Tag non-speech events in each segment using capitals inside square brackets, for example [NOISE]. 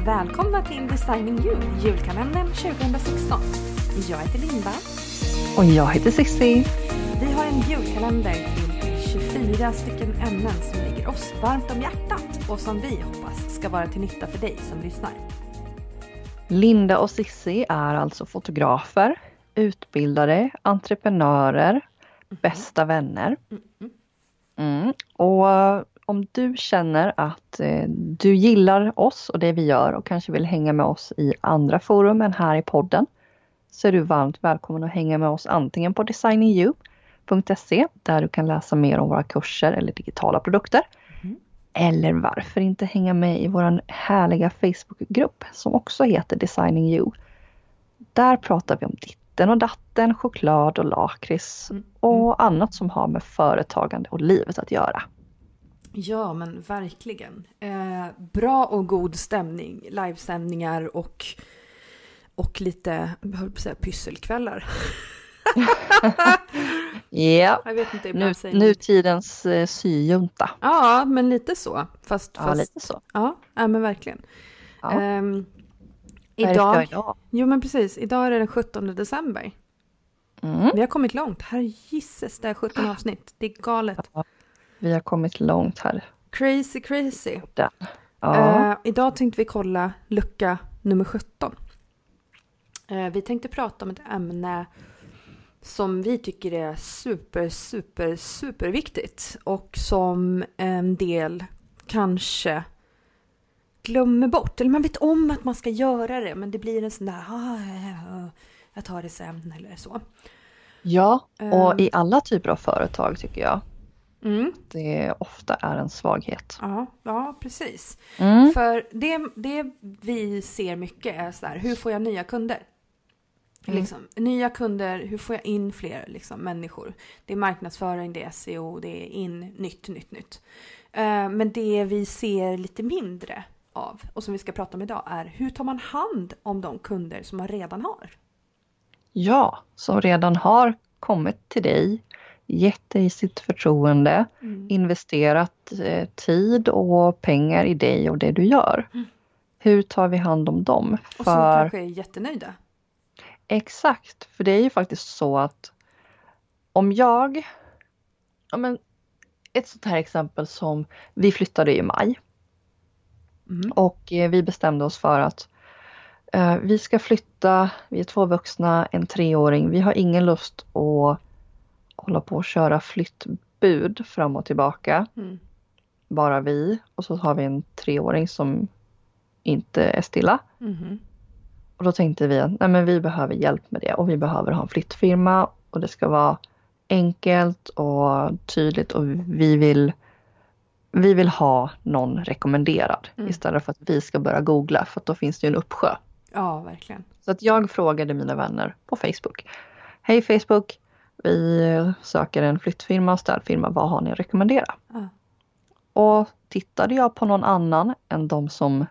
och välkomna till Designing You, julkalendern 2016. Jag heter Linda. Och jag heter Cissi. Vi har en julkalender till 24 stycken ämnen som ligger oss varmt om hjärtat och som vi hoppas ska vara till nytta för dig som lyssnar. Linda och Cissi är alltså fotografer, utbildare, entreprenörer, bästa vänner. Mm. Och eh, om du känner att eh, du gillar oss och det vi gör och kanske vill hänga med oss i andra forum än här i podden så är du varmt välkommen att hänga med oss antingen på designingyou.se där du kan läsa mer om våra kurser eller digitala produkter. Eller varför inte hänga med i vår härliga Facebookgrupp som också heter Designing You. Där pratar vi om ditten och datten, choklad och lakrits och annat som har med företagande och livet att göra. Ja, men verkligen. Eh, bra och god stämning, livesändningar och, och lite, jag höll på att säga pysselkvällar. [LAUGHS] Ja, Jag vet inte, nu, nutidens eh, syjunta. Ja, men lite så. Fast, Ja, fast lite så. Ja, ja men verkligen. Ja. För idag, idag? jo men precis, idag är det den 17 december. Mm. Vi har kommit långt. Herre gisses, det är 17 avsnitt. Det är galet. Vi har kommit långt här. Crazy, crazy. Ja. Eh, idag tänkte vi kolla lucka nummer 17. Eh, vi tänkte prata om ett ämne som vi tycker är super, super, super viktigt och som en del kanske glömmer bort. Eller man vet om att man ska göra det men det blir en sån där ah, jag tar det sen eller så. ja, och i alla typer av företag tycker jag Mm, det ofta är en svaghet. ja, ja, precis. Mm. För det, det vi ser mycket är så här, hur får jag nya kunder? Mm. Liksom, nya kunder, hur får jag in fler liksom, människor? Det är marknadsföring, det är SEO, det är in nytt, nytt, nytt. Eh, men det vi ser lite mindre av och som vi ska prata om idag är hur tar man hand om de kunder som man redan har? Ja, som redan har kommit till dig, gett dig sitt förtroende, investerat eh, tid och pengar i dig och det du gör. Hur tar vi hand om dem? Mm. Och som För kanske är jättenöjda. Exakt, för det är ju faktiskt så att om jag... Ja, men ett sånt här exempel som vi flyttade i maj Mm. och eh, vi bestämde oss för att eh, vi ska flytta, vi är två vuxna, en treåring. Vi har ingen lust att hålla på och köra flyttbud fram och tillbaka. Mm. Bara vi och så har vi en treåring som inte är stilla. Mhm. Och då tänkte vi att nej, men vi behöver hjälp med det och vi behöver ha en flyttfirma och det ska vara enkelt och tydligt och vi vill, vi vill ha någon rekommenderad Mm. istället för att vi ska börja googla för att då finns det ju en uppsjö. Ja, verkligen. Så att jag frågade mina vänner på Facebook. Hej Facebook! Vi söker en flyttfirma och städfirma. Vad har ni att rekommendera? Ja. Och tittade jag på någon annan än de som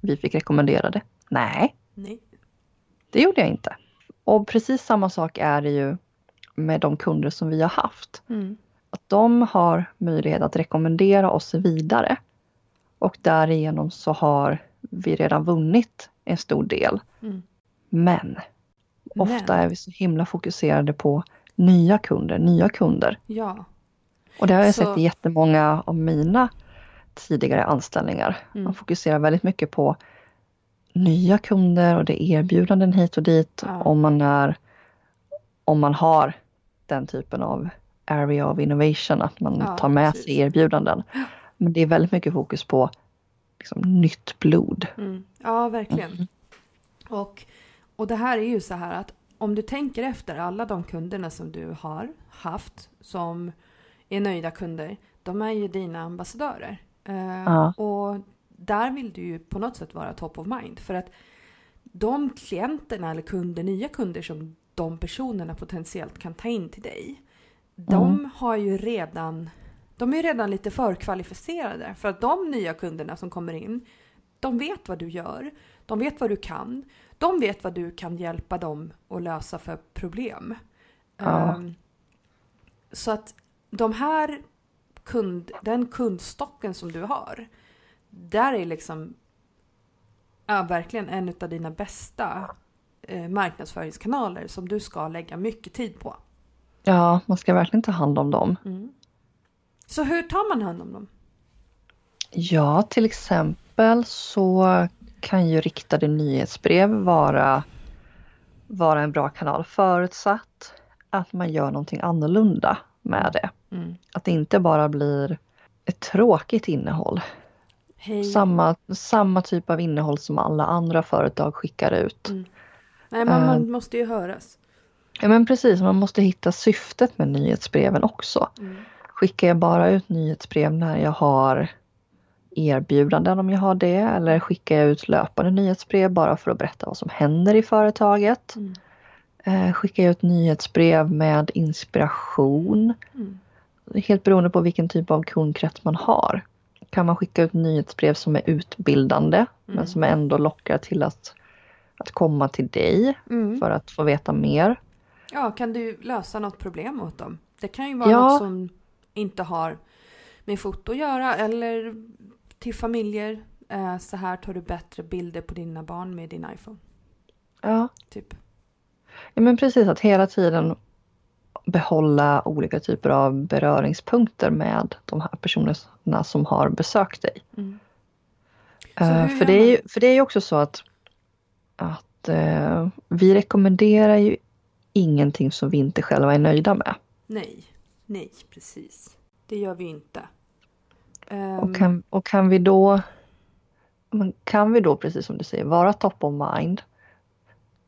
vi fick rekommenderade? Nej, Nej. det gjorde jag inte. Och precis samma sak är det ju med de kunder som vi har haft. Mm. Att de har möjlighet att rekommendera oss vidare. Och därigenom så har vi redan vunnit en stor del. Mm. Men ofta Men. är vi så himla fokuserade på nya kunder, nya kunder. Ja. Och det har jag Så- sett i jättemånga av mina tidigare anställningar. Mm. Man fokuserar väldigt mycket på nya kunder och det är erbjudanden hit och dit Ja. om man är om man har den typen av area of innovation, att man Ja, tar med precis. sig erbjudanden. Men det är väldigt mycket fokus på liksom, nytt blod. Mm. Ja, verkligen. Mm. Och, och det här är ju så här att om du tänker efter alla de kunderna som du har haft som är nöjda kunder, de är ju dina ambassadörer. Eh, Ja. Och där vill du ju på något sätt vara top of mind. För att de klienterna eller kunder, nya kunder som de personerna potentiellt kan ta in till dig, de har ju redan de är redan lite förkvalificerade för att de nya kunderna som kommer in, de vet vad du gör, de vet vad du kan, de vet vad du kan hjälpa dem att lösa för problem. Ja. Ehm, så att de här kund, den kundstocken som du har, där är liksom Ja, verkligen en av dina bästa eh, marknadsföringskanaler som du ska lägga mycket tid på. Ja, man ska verkligen ta hand om dem. Mm. Så hur tar man hand om dem? Ja, till exempel så kan ju riktade nyhetsbrev vara, vara en bra kanal förutsatt att man gör någonting annorlunda med det. Mm. Att det inte bara blir ett tråkigt innehåll. Hej. Samma, samma typ av innehåll som alla andra företag skickar ut. Mm. Nej, men man Eh. måste ju höras. Ja men precis, man måste hitta syftet med nyhetsbreven också. Mm. Skickar jag bara ut nyhetsbrev när jag har erbjudanden om jag har det eller skickar jag ut löpande nyhetsbrev bara för att berätta vad som händer i företaget? Mm. Eh, skickar jag ut nyhetsbrev med inspiration? Mm. Helt beroende på vilken typ av kundkrets man har. Kan man skicka ut nyhetsbrev som är utbildande Mm. men som ändå lockar till att, att komma till dig Mm. för att få veta mer? Ja, kan du lösa något problem åt dem? Det kan ju vara Ja. något som inte har med foto att göra eller till familjer. Eh, så här tar du bättre bilder på dina barn med din iPhone. Ja. Typ. Ja men precis att hela tiden behålla olika typer av beröringspunkter med de här personerna som har besökt dig. Mm. Hur för, det är ju, för det är ju också så att, att eh, vi rekommenderar ju ingenting som vi inte själva är nöjda med. Nej, nej, precis. Det gör vi inte. Ehm, Och kan, och kan vi då kan vi då, precis som du säger, vara top of mind.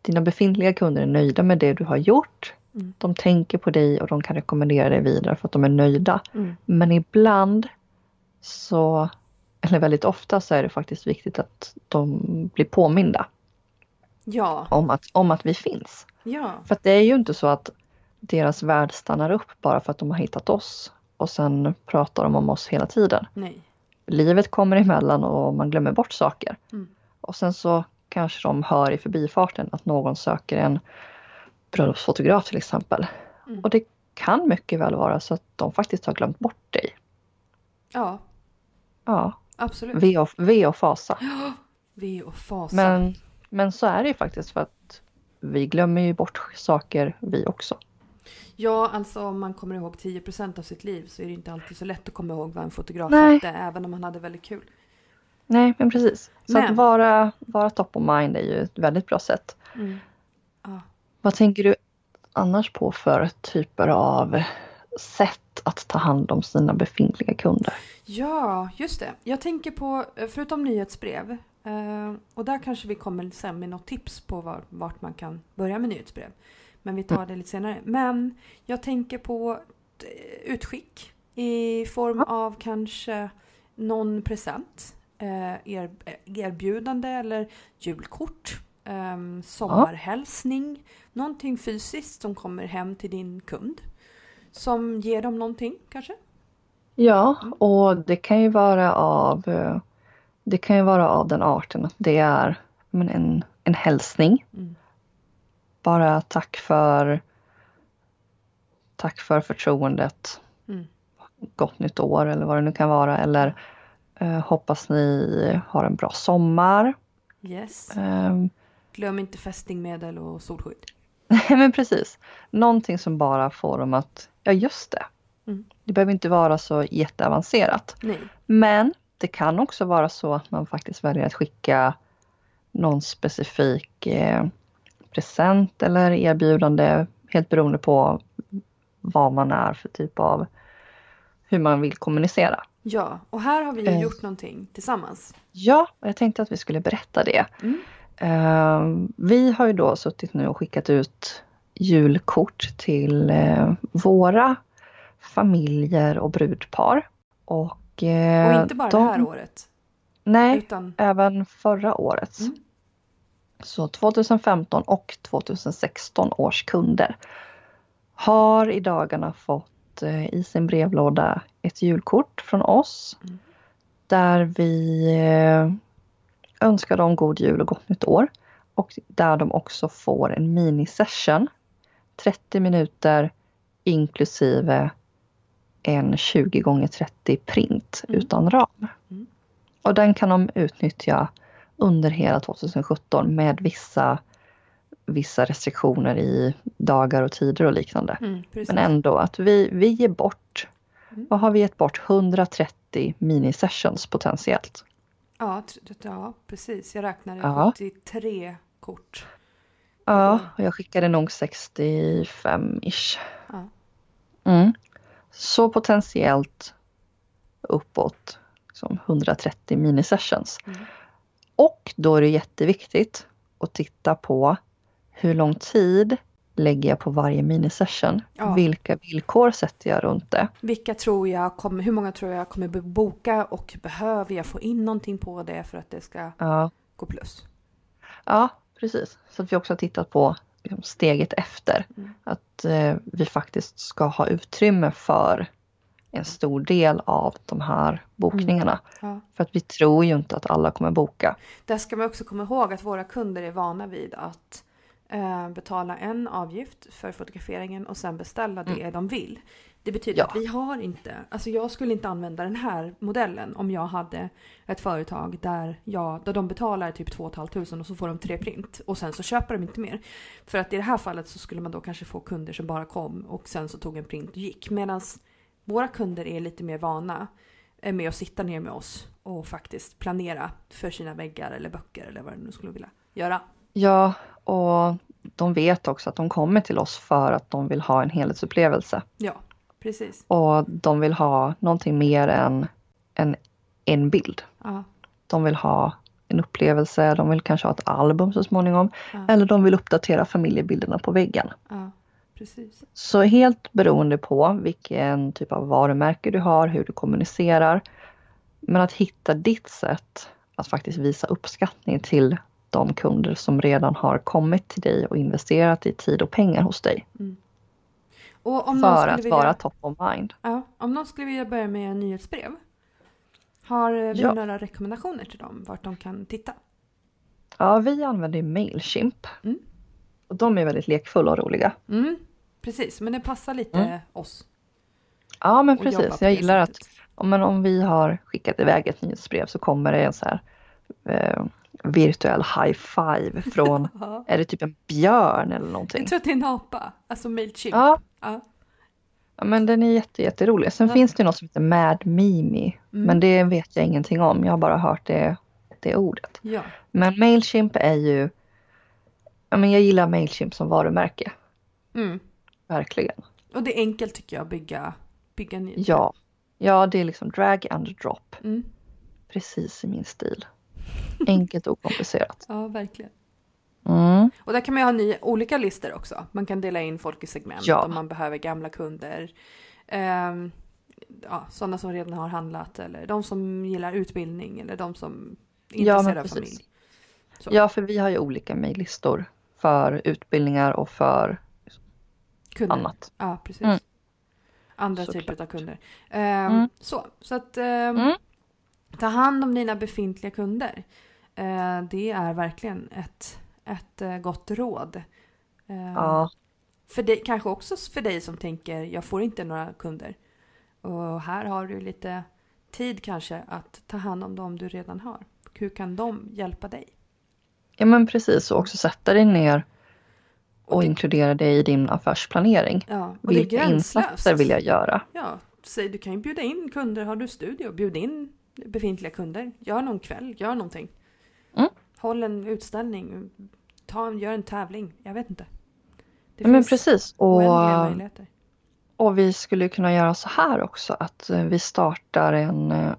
Dina befintliga kunder är nöjda med det du har gjort. Mm. De tänker på dig och de kan rekommendera dig vidare för att de är nöjda. mm, Men ibland så, eller väldigt ofta så är det faktiskt viktigt att de blir påminda ja, om att, om att vi finns. ja, För det är ju inte så att deras värld stannar upp bara för att de har hittat oss och sen pratar de om oss hela tiden. nej. Livet kommer emellan och man glömmer bort saker. Mm. Och sen så kanske de hör i förbifarten att någon söker en bröllopsfotograf till exempel. Mm. Och det kan mycket väl vara så att de faktiskt har glömt bort dig. Ja, Ja, absolut. ve och, ve och fasa. [GASPS] Ve och fasa. Men, men så är det ju faktiskt för att vi glömmer ju bort saker vi också. Ja, alltså om man kommer ihåg 10% av sitt liv så är det inte alltid så lätt att komma ihåg vad en fotograf Nej. hette, även om han hade väldigt kul. Nej, men precis. Så Men- att vara, vara top of mind är ju ett väldigt bra sätt. Mm. Ja. Vad tänker du annars på för typer av sätt att ta hand om sina befintliga kunder? ja, just det. Jag tänker på, förutom nyhetsbrev, eh, och där kanske vi kommer sen med något tips på var, vart man kan börja med nyhetsbrev. Men vi tar det lite senare. Men jag tänker på utskick i form av kanske någon present, eh, er, erbjudande eller julkort, eh, sommarhälsning, någonting fysiskt som kommer hem till din kund. Som ger dem någonting kanske? Ja, och det kan ju vara av eh, det kan ju vara av den arten att det är men en, en hälsning. Mm. Bara tack för tack för förtroendet. Mm. Gott nytt år eller vad det nu kan vara. Eller eh, hoppas ni har en bra sommar. Yes. Ehm, Glöm inte fästingmedel och solskydd. Nej [LAUGHS] men precis. Någonting som bara får dem att, ja just det. Mm. Det behöver inte vara så jätteavancerat. Nej. Men det kan också vara så att man faktiskt väljer att skicka någon specifik eh, present eller erbjudande helt beroende på vad man är för typ av hur man vill kommunicera. Ja, och här har vi ju Eh. gjort någonting tillsammans. Ja, och jag tänkte att vi skulle berätta det. Mm. Eh, vi har ju då suttit nu och skickat ut julkort till eh, våra familjer och brudpar. Och, eh, Och inte bara de, det här året. Nej, Utan, även förra året. Mm. Så 2015 och 2016 års kunder har i dagarna fått eh, i sin brevlåda ett julkort från oss. Mm. Där vi eh, önskar dem god jul och gott nytt år. Och där de också får en minisession. 30 minuter inklusive en 20 x 30 print Mm. utan ram. Mm. Och den kan de utnyttja under hela 2017 med vissa, vissa restriktioner i dagar och tider och liknande. Mm. Men ändå att vi, vi ger bort, Mm. vad har vi gett bort? 130 mini-sessions potentiellt. Ja, ja, precis. Jag räknade Ja. 73 kort. Ja, och jag skickade nog 65-ish. Ja. Mm. Så potentiellt uppåt som 130 mini-sessions. Mm. Och då är det jätteviktigt att titta på hur lång tid lägger jag på varje minisession? Ja. Vilka villkor sätter jag runt det? Vilka tror jag kommer, hur många tror jag kommer boka och behöver jag få in någonting på det för att det ska Ja, gå plus? ja precis. Så att vi också har tittat på liksom, steget efter. Mm. Att eh, vi faktiskt ska ha utrymme för en stor del av de här bokningarna. Ja. För att vi tror ju inte att alla kommer boka. Där ska man också komma ihåg att våra kunder är vana vid att eh, betala en avgift för fotograferingen och sen beställa det de vill. Det betyder Ja. att vi har inte, alltså jag skulle inte använda den här modellen om jag hade ett företag där, jag, där de betalar typ 2 500 och så får de tre print och sen så köper de inte mer. För att i det här fallet så skulle man då kanske få kunder som bara kom och sen så tog en print och gick. Medan våra kunder är lite mer vana eh, med att sitta ner med oss och faktiskt planera för sina väggar eller böcker eller vad de nu skulle vilja göra. Ja, och de vet också att de kommer till oss för att de vill ha en helhetsupplevelse. Ja, precis. Och de vill ha någonting mer än en, en bild. Ja, De vill ha en upplevelse, de vill kanske ha ett album så småningom. Ja. Eller de vill uppdatera familjebilderna på väggen. ja, precis. Så helt beroende på vilken typ av varumärke du har, hur du kommunicerar. Men att hitta ditt sätt att faktiskt visa uppskattning till de kunder som redan har kommit till dig och investerat i tid och pengar hos dig. Och om För att vilja, vara top of mind. ja, om någon skulle vilja börja med nyhetsbrev. Har vi Ja. några rekommendationer till dem vart de kan titta? Ja, vi använder Mailchimp. Mm. Och de är väldigt lekfulla och roliga. Mm, precis, men det passar lite Mm. oss. Ja men precis, jag gillar att men om vi har skickat iväg ett nyhetsbrev så kommer det en så här eh, virtuell high five från, [LAUGHS] är det typ en björn eller någonting? Jag tror att det är en apa, alltså Mailchimp. Ja, Ja. ja, men den är jätte, jätterolig. Sen Ja. finns det något som heter Mad Mimi, Mm. men det vet jag ingenting om. Jag har bara hört det, det ordet. ja. Men Mailchimp är ju, ja, men jag gillar Mailchimp som varumärke, Mm. Verkligen. Och det är enkelt tycker jag att bygga, bygga nyhetsbrev. Ja, ja det är liksom drag and drop, Mm. precis i min stil. Enkelt och okomplicerat. Ja, verkligen. Mm. Och där kan man ju ha nya, olika listor också. Man kan dela in folk i segment Ja. om man behöver gamla kunder. Ehm, ja, sådana som redan har handlat eller de som gillar utbildning eller de som är Ja, intresserade av precis. familj. Så. Ja, för vi har ju olika mejllistor för utbildningar och för Kunder. annat. Ja, precis. Mm. Andra Såklart. typer av kunder. Ehm, Mm. Så, så att ehm, Mm. ta hand om dina befintliga kunder. Eh, det är verkligen ett, ett eh, gott råd. Ehm, Ja, För dig, kanske också för dig som tänker jag får inte några kunder. Och här har du lite tid kanske att ta hand om dem du redan har. Hur kan de hjälpa dig? ja men precis och också sätta dig ner och, inkludera det i din affärsplanering. Ja, och det är Vilka insatser vill jag göra? Ja, säg du kan ju bjuda in kunder. Har du studio, bjud in befintliga kunder. Gör någon kväll, gör någonting. Mm. Håll en utställning, ta, gör en tävling. Jag vet inte. Det men finns precis. Och, möjligheter. och vi skulle kunna göra så här också att eh, vi startar en, eh,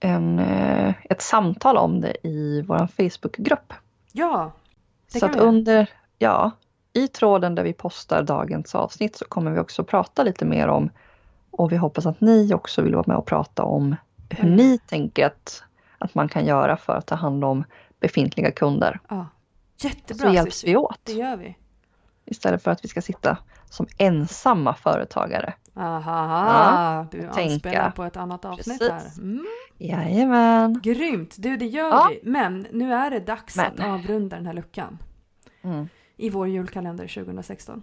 en, eh, ett samtal om det i vår Facebookgrupp. Ja, det Så kan att vi under, ja, i tråden där vi postar dagens avsnitt så kommer vi också prata lite mer om och vi hoppas att ni också vill vara med och prata om hur Mm. ni tänker att, att man kan göra för att ta hand om befintliga kunder. Ja. Så Jättebra hjälps Cissi. vi åt Det gör vi. istället för att vi ska sitta som ensamma företagare. Aha, du tänka. anspelar på ett annat avsnitt Precis. här. Mm. Jajamän! Grymt! Du, det gör Ja. vi. Men nu är det dags Men. att avrunda den här luckan Mm i vår julkalender 2016.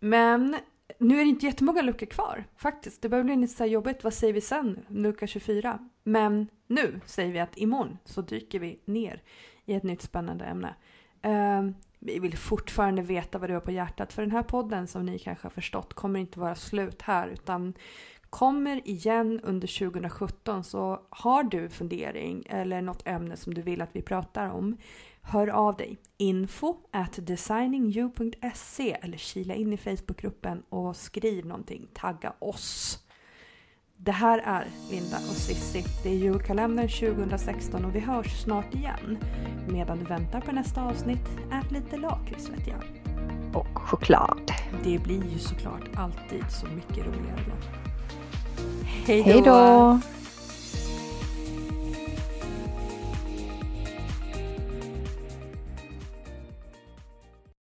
Men nu är det inte jättemånga luckor kvar faktiskt. Det börjar bli lite så jobbigt. Vad säger vi sen? Lucka 24. Men nu säger vi att imorgon så dyker vi ner i ett nytt spännande ämne. Uh, vi vill fortfarande veta vad du har på hjärtat för den här podden som ni kanske har förstått kommer inte vara slut här utan kommer igen under 2017 så har du fundering eller något ämne som du vill att vi pratar om Hör av dig. Info at designingyou.se eller kila in i Facebookgruppen och skriv någonting. Tagga oss. Det här är Linda och Sissi. Det är julkalendern 2016 och vi hörs snart igen. Medan du väntar på nästa avsnitt, ät lite lakrits vet jag. Och choklad. Det blir ju såklart alltid så mycket roligare då. Hej då!